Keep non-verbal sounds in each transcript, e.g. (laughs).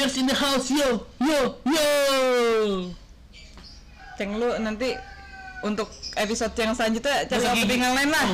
Followers in the house, yo, yo, yo. Ceng lu nanti untuk episode yang selanjutnya cari opening yang lain lah.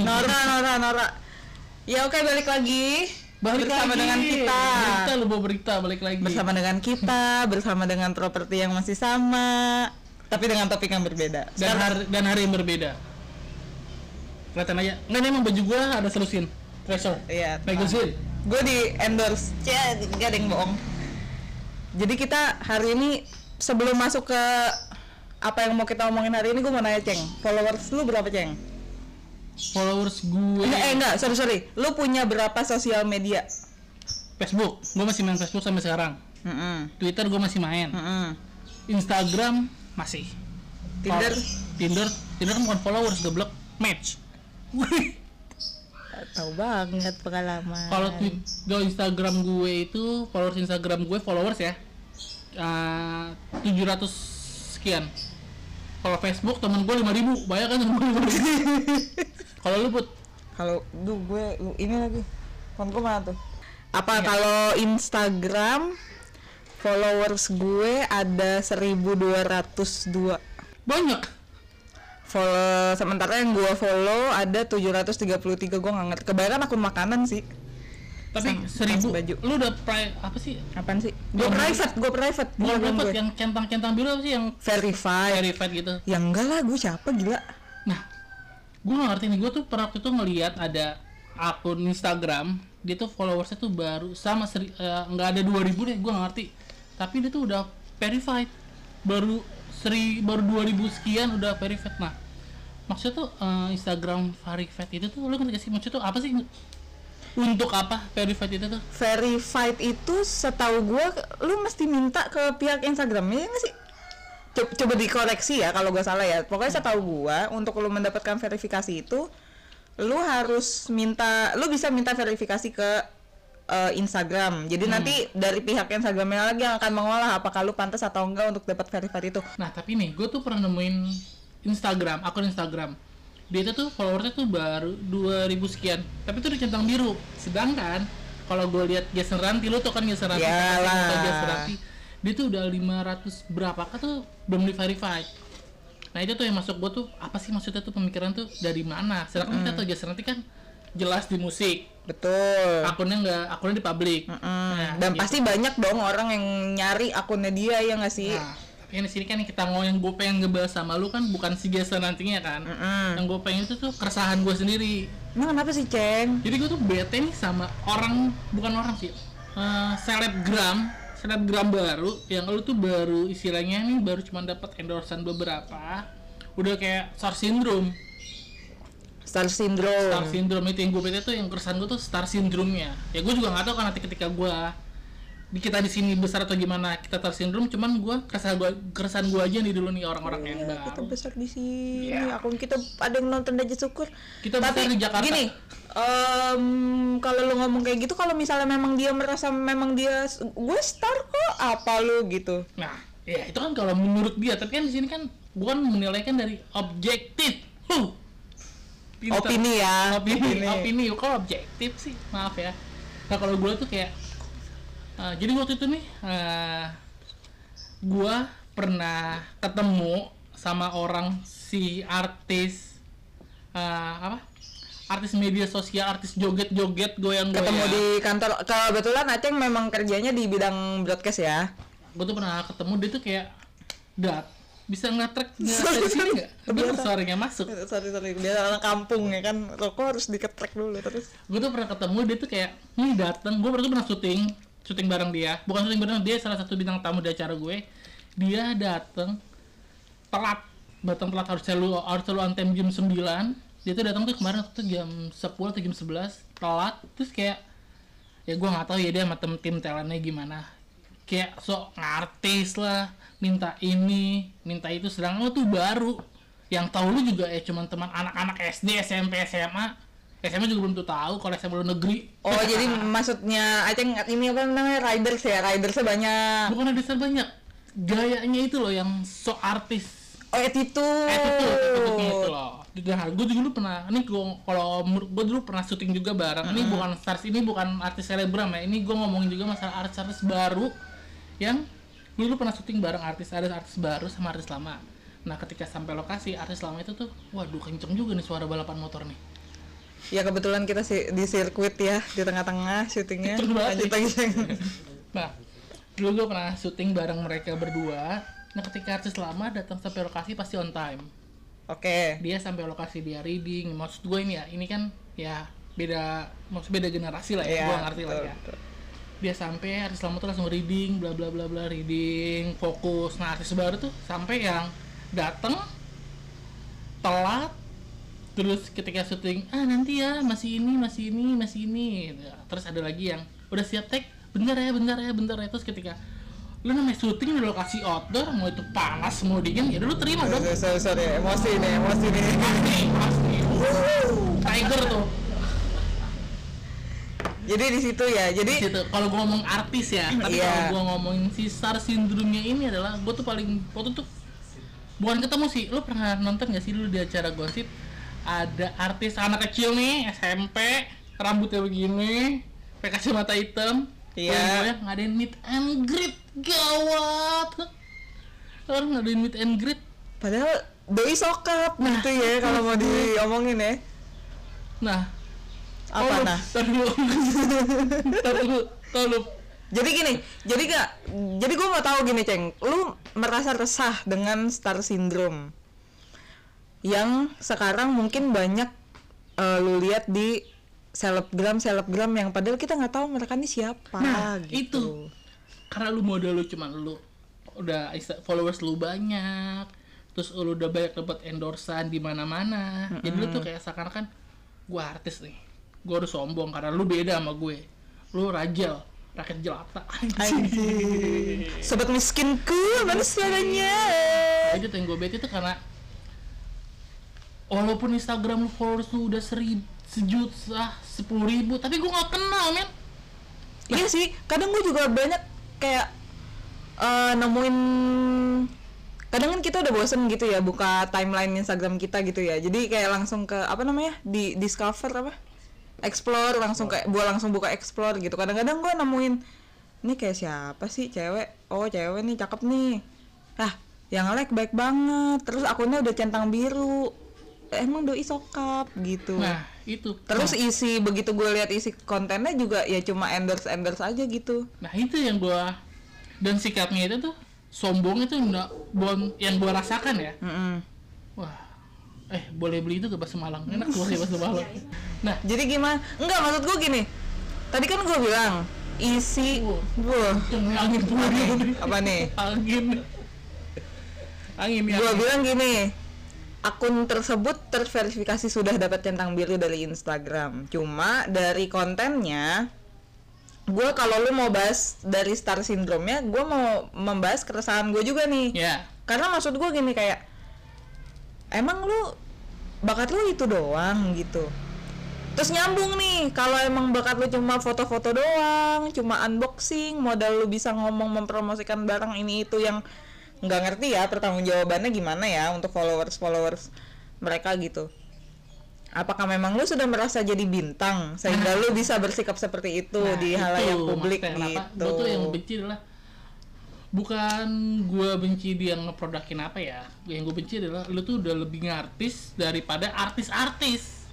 Nora, Nora, Nora. Ya oke balik lagi. Balik bersama lagi. dengan kita. Berita lu bawa berita balik lagi. Bersama dengan kita, bersama dengan properti yang masih sama, tapi dengan topik yang berbeda. dan Sekarang- hari dan hari yang berbeda. Kelihatan aja. Nggak ini emang baju gua ada selusin. Treasure. Iya. Magazine. Gue di endorse ya gak ada yang bohong jadi kita hari ini sebelum masuk ke apa yang mau kita omongin hari ini gue mau nanya ceng followers lu berapa ceng Followers gue enggak eh enggak sorry sorry lu punya berapa sosial media Facebook. Gua masih main Facebook sampai sekarang. Mm-mm. Twitter gua masih main. Mm-mm. Instagram masih. Tinder Tinder, Tinder kan bukan followers, goblok. Match. (laughs) Tahu banget pengalaman Kalau tweet, kalau Instagram gue itu followers Instagram gue followers ya. eh, 700 sekian. Kalau Facebook temen gue 5000, banyak kan temen gue 5000. Kalau lu put kalau du gue lu- ini lagi phone gue mana tuh apa kalau Instagram followers gue ada 1202 banyak. Follow sementara yang gua follow ada 733 gua nggak ngerti kebanyakan akun makanan sih Tapi Sama- 1000 sama baju. lu udah pri, apa sih? apaan sih gua Yang- private gua private gue yang centang-centang biru apa sih yang verified verified gitu. ya enggak lah gua siapa gila Nah, gue gak ngerti nih, gue tuh pernah waktu itu ngeliat ada akun Instagram, dia tuh followersnya tuh baru sama seri, eh, nggak ada 2000 deh, gue gak ngerti. Tapi dia tuh udah verified, baru seri baru 2000 sekian udah verified. Nah, maksudnya tuh eh, Instagram verified itu tuh lu ngerti sih? Maksudnya tuh apa sih? Untuk apa verified itu tuh? verified itu setahu gua lu mesti minta ke pihak Instagramnya ya nggak sih? Coba, coba dikoreksi ya kalau gua salah ya. Pokoknya setahu gua untuk lu mendapatkan verifikasi itu lu harus minta lu bisa minta verifikasi ke eh, Instagram. Jadi nanti dari pihak Instagramnya lagi yang akan mengolah apakah lu pantas atau enggak untuk dapat verified itu. Nah tapi nih, gue tuh pernah nemuin Instagram, akun Instagram. Dia itu tuh followersnya tuh baru 2000 sekian, tapi itu dicentang biru. Sedangkan kalau gue lihat Jason Ranti, lu tuh kan Jason Ranti, atau Jason Ranti, dia tuh udah 500 berapa kan tuh belum di verified. Nah itu tuh yang masuk gue tuh apa sih maksudnya tuh pemikiran tuh dari mana? Sedangkan kita tahu Jason Ranti kan jelas di musik, betul akunnya nggak akunnya di publik. Mm, Nah, dan gitu. pasti banyak dong orang yang nyari akunnya dia ya nggak sih Nah, yang di sini kan yang kita mau yang gue pengen ngebahas sama lu kan bukan si Jason nantinya kan. Mm-mm. Yang gue pengen itu tuh keresahan gue sendiri. emang kenapa sih ceng Jadi gue tuh bete nih sama orang bukan orang sih, eh, selebgram, selebgram baru yang lu tuh baru istilahnya nih baru cuma dapat endorsean beberapa, udah kayak star syndrome. star syndrome Star syndrome itu yang gue bete tuh yang keresahan gue tuh star syndrome-nya. Ya gue juga nggak tahu kan nanti ketika gue di kita di sini besar atau gimana kita star syndrome cuman gue keresahan gue keresahan gue aja nih dulu nih orang-orang yang Iya, kita baru besar di sini. Iya. Akun kita ada yang nonton aja syukur. Kita Tapi besar di Jakarta. Gini, em, kalau lu ngomong kayak gitu, kalau misalnya memang dia merasa memang dia gue star kok, apa lu gitu? Nah, ya itu kan kalau menurut dia, tapi kan di sini kan bukan menilai kan dari objektif. Huh. Opini ya. Opini, opini. Kok objektif sih? Maaf ya. Nah kalau gue tuh kayak, eh, jadi waktu itu nih, eh gue pernah ketemu sama orang si artis eh, apa? Artis media sosial, artis joget-joget goyang-goyang. Ketemu di kantor. Kebetulan Aceng memang kerjanya di bidang broadcast ya. gue tuh pernah ketemu dia tuh kayak dat bisa nggak (laughs) Sorry, dari sini sorry. nggak tapi Biasa. suaranya masuk (laughs) Sorry sorry, dia orang kampung ya kan. Rokok harus diketrek dulu terus. gue tuh pernah ketemu dia tuh kayak nih dateng gue tuh pernah syuting syuting bareng dia. Bukan syuting bareng dia salah satu bintang tamu di acara gue. Dia dateng telat. Datang telat harus selalu harus selalu antem jam 9 dia tuh datang tuh kemarin tuh jam 10 atau jam 11 telat. Terus kayak ya gue nggak tahu ya dia sama tim tim gimana. Kayak sok ngartis lah minta ini minta itu sedangkan lo tuh baru. Yang tahu lu juga ya cuman teman anak-anak SD SMP SMA SMA juga belum tuh tahu kalau SMA lu negeri Oh jadi maksudnya Aceng ini apa namanya riders ya ridersnya banyak. bukan ada dasar banyak gayanya itu loh yang sok artis Oh attitude. attitude itu loh Nah, gue dulu pernah, ini gue kalau gue dulu pernah syuting juga bareng. Ini bukan stars, ini bukan artis selebgram ya. Ini gue ngomongin juga masalah artis-artis baru yang gue dulu pernah syuting bareng artis ada artis baru sama artis lama. Nah, ketika sampai lokasi artis lama itu tuh, waduh kenceng juga nih suara balapan motor nih. Ya kebetulan kita sih di sirkuit ya di tengah-tengah syutingnya. Lanjut lagi. Nah, dulu gue pernah syuting bareng mereka berdua. Nah, ketika artis lama datang sampai lokasi pasti on time. Oke. dia sampai lokasi dia reading maksud gue ini ya ini kan ya beda maksud beda generasi lah ya Iya, gue ngerti lah ya betul. dia sampai artis lama tuh langsung reading bla bla bla bla reading fokus nah artis baru tuh sampai yang datang telat terus ketika syuting ah nanti ya masih ini masih ini masih ini gitu. terus ada lagi yang udah siap tag bentar ya bentar ya bentar ya terus ketika lu namanya syuting di lokasi outdoor mau itu panas mau dingin ya dulu terima dong Sorry, sorry, sorry, emosi nih, emosi nih. pasti pasti tiger tuh Jadi di situ ya. Jadi kalau gua ngomong artis ya tapi Iya. kalau gua ngomongin si star syndrome-nya ini adalah gua tuh paling waktu tuh bukan ketemu sih lu pernah nonton gak sih dulu di acara gosip ada artis anak kecil nih SMP rambutnya begini pakai kacamata hitam. Iya. goyang-goyang, ngadain meet and greet gawat. Orang ngadain meet and greet. Padahal doi sokap gitu ya kalau mau diomongin ya. nah. Apa oh, nah? tar dulu. Tar dulu. Tar dulu. Jadi gini, jadi gak, jadi gue mau tahu gini ceng, lu merasa resah dengan star syndrome yang sekarang mungkin banyak eh, lu lihat di selebgram selebgram yang padahal kita nggak tahu mereka ini siapa Nah, gitu. itu. karena lu modal lu cuman lu udah followers lu banyak terus lu udah banyak dapat endorsan di mana-mana jadi lu tuh kayak seakan-akan gua artis nih gua harus sombong karena lu beda sama gue lu rajal rakyat jelata. (laughs) Sobat miskinku, mana suaranya? aja tuh yang gue bete tuh karena walaupun Instagram lu followers lu udah seribu sejuta sepuluh ribu tapi gue nggak kenal men Iya sih, kadang gue juga banyak kayak eh, nemuin kadang kan kita udah bosen gitu ya buka timeline Instagram kita gitu ya. Jadi kayak langsung ke apa namanya? di discover apa? Explore langsung kayak gua langsung buka explore gitu. Kadang-kadang gue nemuin ini kayak siapa sih cewek? Oh, cewek nih cakep nih. Ah, yang like baik banget. Terus akunnya udah centang biru. Emang doi sokap gitu. nah itu Terus isi begitu gue lihat isi kontennya juga ya cuma endorse endorse aja gitu. Nah itu yang gua dan sikapnya itu tuh sombong itu enggak bon yang gua rasakan ya. Mm-mm. Wah, eh boleh beli itu ke Bakso Malang enak tuh ya Bakso Malang. Nah Jadi gimana? Enggak maksud gue gini. Tadi kan gue bilang isi, wah, yang angin nih, apa nih? angin, angin. Gue bilang gini, akun tersebut terverifikasi sudah dapat centang biru dari Instagram. Cuma dari kontennya, gue kalau lu mau bahas dari star syndrome-nya, gue mau membahas keresahan gue juga nih. Ya, karena maksud gue gini kayak emang lu bakat lu itu doang gitu terus nyambung nih kalau emang bakat lu cuma foto-foto doang cuma unboxing modal lu bisa ngomong mempromosikan barang ini itu yang nggak ngerti ya pertanggungjawabannya gimana ya untuk followers followers mereka gitu apakah memang lu sudah merasa jadi bintang sehingga lu (laughs) bisa bersikap seperti itu nah, di itu halayak publik maksudnya kenapa gitu Gua tuh yang benci adalah bukan gua benci dia ngeprodakin apa ya. Yang gue benci adalah lu tuh udah lebih ngartis daripada artis-artis.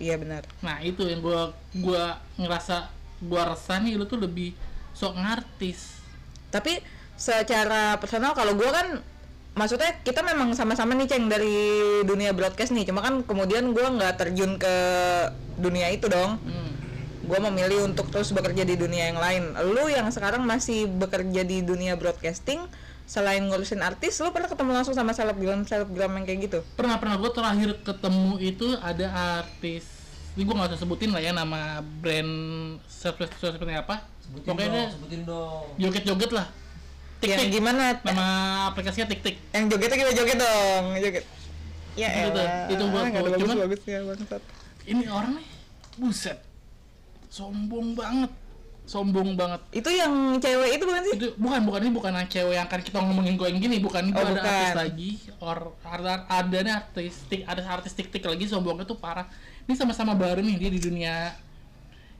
iya benar Nah itu yang gua gua ngerasa gua resah nih lu tuh lebih sok ngartis. tapi secara personal kalau gue kan maksudnya kita memang sama-sama nih ceng dari dunia broadcast nih cuma kan kemudian gue nggak terjun ke dunia itu dong Hmm. gue memilih untuk terus bekerja di dunia yang lain lu yang sekarang masih bekerja di dunia broadcasting selain ngurusin artis lu pernah ketemu langsung sama selebgram selebgram yang kayak gitu Pernah pernah gue terakhir ketemu itu ada artis. Ini gue nggak usah sebutin lah ya nama brand seperti seperti apa. Sebutin Pokoknya dong, sebutin dong. joget-joget lah. Tik yang tik. gimana? Nama aplikasinya tik tik. yang jogetnya kita joget dong joget. Ya Itu tuh, elah, itu buat gua. Cuman- bangsat. Ini orang nih, buset, sombong banget. sombong banget. Itu yang cewek itu bukan sih? itu bukan bukan. Ini bukan yang cewek yang kan kita ngomongin gue yang gini. Bukan Oh, ada artis bukan. lagi. Or ada ada nih artis tik ada artis tik tik lagi. Sombongnya tuh parah. Ini sama-sama baru nih. Dia di dunia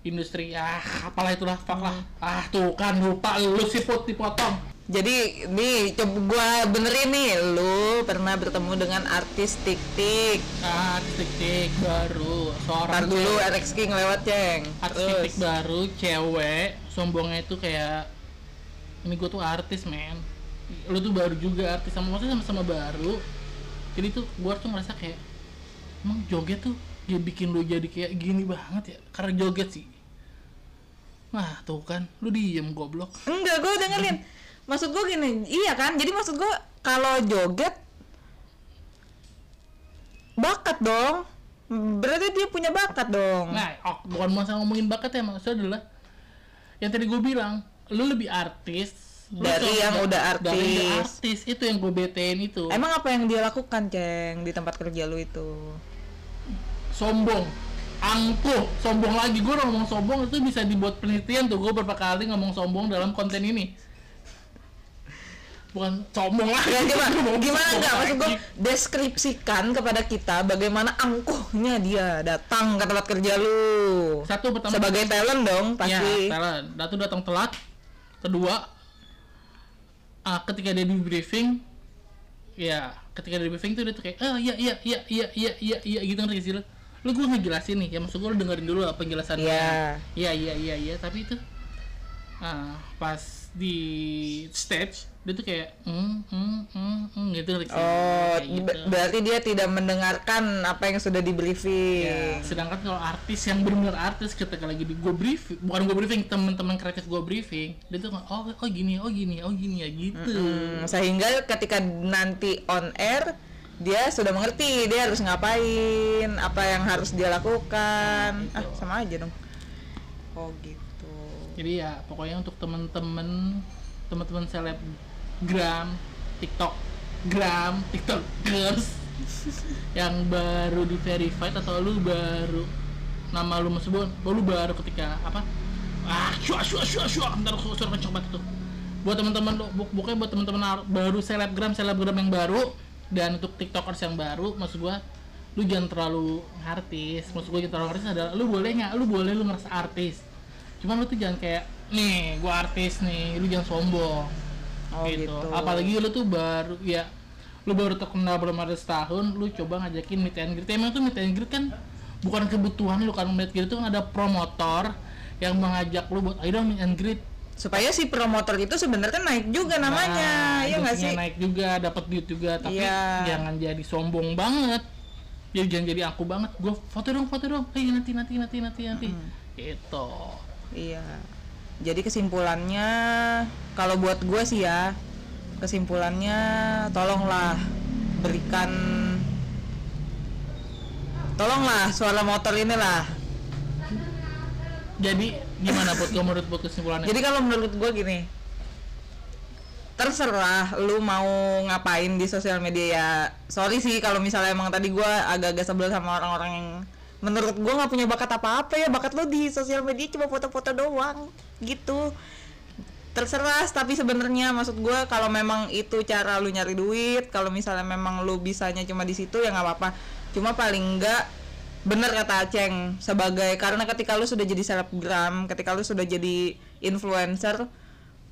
industri. Ah apalah itulah. Fuck lah. Hmm. ah tuh kan lupa lu sih put dipotong Jadi nih coba gua benerin nih, lu pernah bertemu dengan artis Tik Tik. ah artis tik tik baru seorang Ntar dulu Alex King lewat ceng. artis tik tik baru cewek sombongnya itu kayak ini gue tuh artis men. Lu tuh baru juga artis sama maksudnya sama-sama baru. Jadi tuh gue tuh ngerasa kayak emang joget tuh dia bikin lu jadi kayak gini banget ya? Karena joget sih. Nah tuh kan lu diem goblok. Enggak, gua dengerin. Maksud gua gini, iya kan? Jadi maksud gua kalau joget bakat dong. Berarti dia punya bakat dong. nah oh, bukan masalah ngomongin bakat ya maksudnya adalah yang tadi gue bilang lu lebih artis lu Dari yang udah dari yang artis. artis itu yang gue betein itu Emang apa yang dia lakukan, Ceng, di tempat kerja lu itu? sombong angkuh sombong lagi gue ngomong sombong itu bisa dibuat penelitian tuh gue beberapa kali ngomong sombong dalam konten ini bukan sombong lah Ya gimana? Gimana (laughs) Sombong enggak maksud lagi. deskripsikan kepada kita bagaimana angkuhnya dia datang ke tempat kerja lu. satu pertama Sebagai talent dong pasti. ya talent satu datang telat kedua ah, ketika dia di briefing ya ketika dia di briefing tuh dia tuh kayak ah iya iya iya iya iya iya iya gitu ngerti sih lu lu gue ngejelasin nih ya maksud gue lu dengerin dulu apa penjelasannya Iya. iya iya iya iya tapi itu ah, pas di stage dia tuh kayak hmm hmm hmm, hmm gitu sih? Oh, gitu. ber- berarti dia tidak mendengarkan apa yang sudah di Ya, briefing. sedangkan kalau artis yang benar artis ketika lagi di gue briefing, bukan gue briefing, teman-teman kreatif gue briefing, dia tuh oh oh gini, oh gini, oh gini ya gitu. Hmm, sehingga ketika nanti on air dia sudah mengerti dia harus ngapain, apa yang harus dia lakukan. Nah, Ah, gitu. sama aja dong. Oh, gitu. Jadi ya pokoknya untuk teman-teman teman-teman selebgram, TikTok, gram, TikTok girls (laughs) yang baru di verified atau lu baru nama lu masih bukan, lu baru ketika apa? Ah, syua syua syua syua, ntar aku suara kenceng banget tuh. Buat teman-teman lu, bu- pokoknya buat teman-teman ar- baru selebgram, selebgram yang baru dan untuk tiktokers yang baru, maksud gua lu jangan terlalu artis maksud gua jangan terlalu artis adalah lu boleh nggak lu boleh lu ngerasa artis cuman lu tuh jangan kayak nih gua artis nih lu jangan sombong. Oh, gitu. apalagi lu tuh baru ya lu baru terkenal belum ada setahun lu coba ngajakin meet and greet. Emang tuh meet and greet kan bukan kebutuhan lu kan meet and greet itu kan ada promotor yang mengajak lu buat ayo dong meet and greet. Supaya si promotor itu sebenarnya naik juga namanya, Nah, ya nggak sih? naik juga dapat duit juga. Tapi Iya. jangan jadi sombong banget. Ya jangan jadi aku banget. Gue foto dong foto dong. Hey, nanti nanti nanti nanti nanti. Gitu Iya. Jadi kesimpulannya kalau buat gue sih ya kesimpulannya tolonglah berikan tolonglah suara motor inilah. jadi gimana buat kamu menurut buat kesimpulannya Jadi kalau menurut gue gini terserah lu mau ngapain di sosial media ya sorry sih kalau misalnya emang tadi gue agak-agak sebel sama orang-orang yang menurut gue nggak punya bakat apa-apa ya bakat lu di sosial media cuma foto-foto doang gitu. Terserah tapi sebenarnya maksud gue kalau memang itu cara lu nyari duit kalau misalnya memang lu bisanya cuma di situ ya nggak apa-apa. Cuma paling enggak bener kata Aceng sebagai karena ketika lu sudah jadi selebgram ketika lu sudah jadi influencer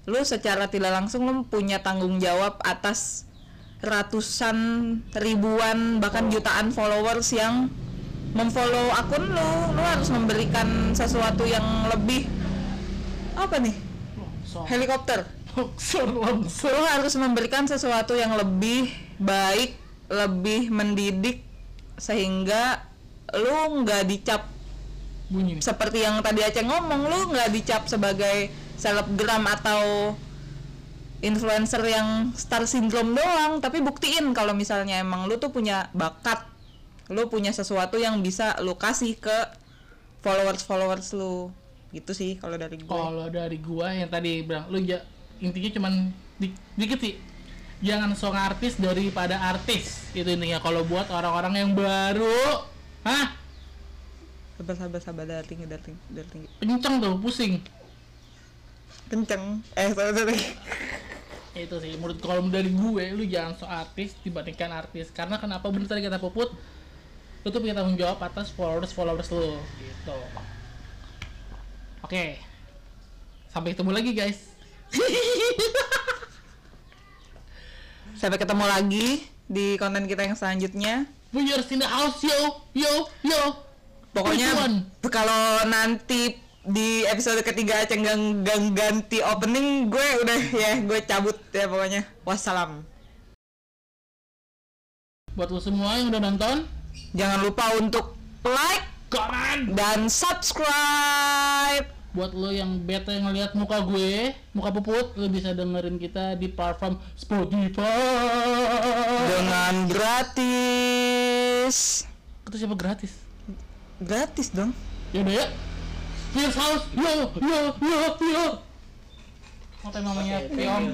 lu secara tidak langsung lu punya tanggung jawab atas ratusan ribuan bahkan jutaan followers yang memfollow akun lu lu harus memberikan sesuatu yang lebih apa nih? Longsor. Helikopter. Longsor longsor. Lu harus memberikan sesuatu yang lebih baik lebih mendidik sehingga lu nggak dicap bunyi. nih seperti yang tadi Aceh ngomong lu nggak dicap sebagai selebgram atau influencer yang star syndrome doang tapi buktiin kalau misalnya emang lu tuh punya bakat lu punya sesuatu yang bisa lu kasih ke followers followers lu. Gitu sih kalau dari gue kalau dari gua yang tadi bilang lu ja, intinya cuman di, dikit sih. Jangan song artis daripada artis. Itu intinya. Kalau buat orang-orang yang baru hah? Sabar sabar sabar. Darah tinggi darah tinggi darah tinggi. Kenceng tuh pusing. Kenceng. Eh sorry, sorry. itu sih. Menurut kalau dari gue lu jangan so artis dibandingkan artis. Karena kenapa? Bener tadi kata puput lu tuh punya tanggung jawab atas followers followers lu gitu. Oke. Sampai ketemu lagi guys. (laughs) Sampai ketemu lagi di konten kita yang selanjutnya. Viewers in the house yo yo yo. Pokoknya kalau nanti di episode ketiga cenggang gang ganti opening gue udah ya gue cabut ya pokoknya. Wassalam. Buat lu semua yang udah nonton jangan lupa untuk like komen dan subscribe. Buat lo yang bete ngeliat muka gue muka puput lo bisa dengerin kita di platform Spotify. Dengan gratis. Itu siapa gratis? Gratis dong. Yaudah ya. Fierce House yo yo yo yo. Apa namanya Pion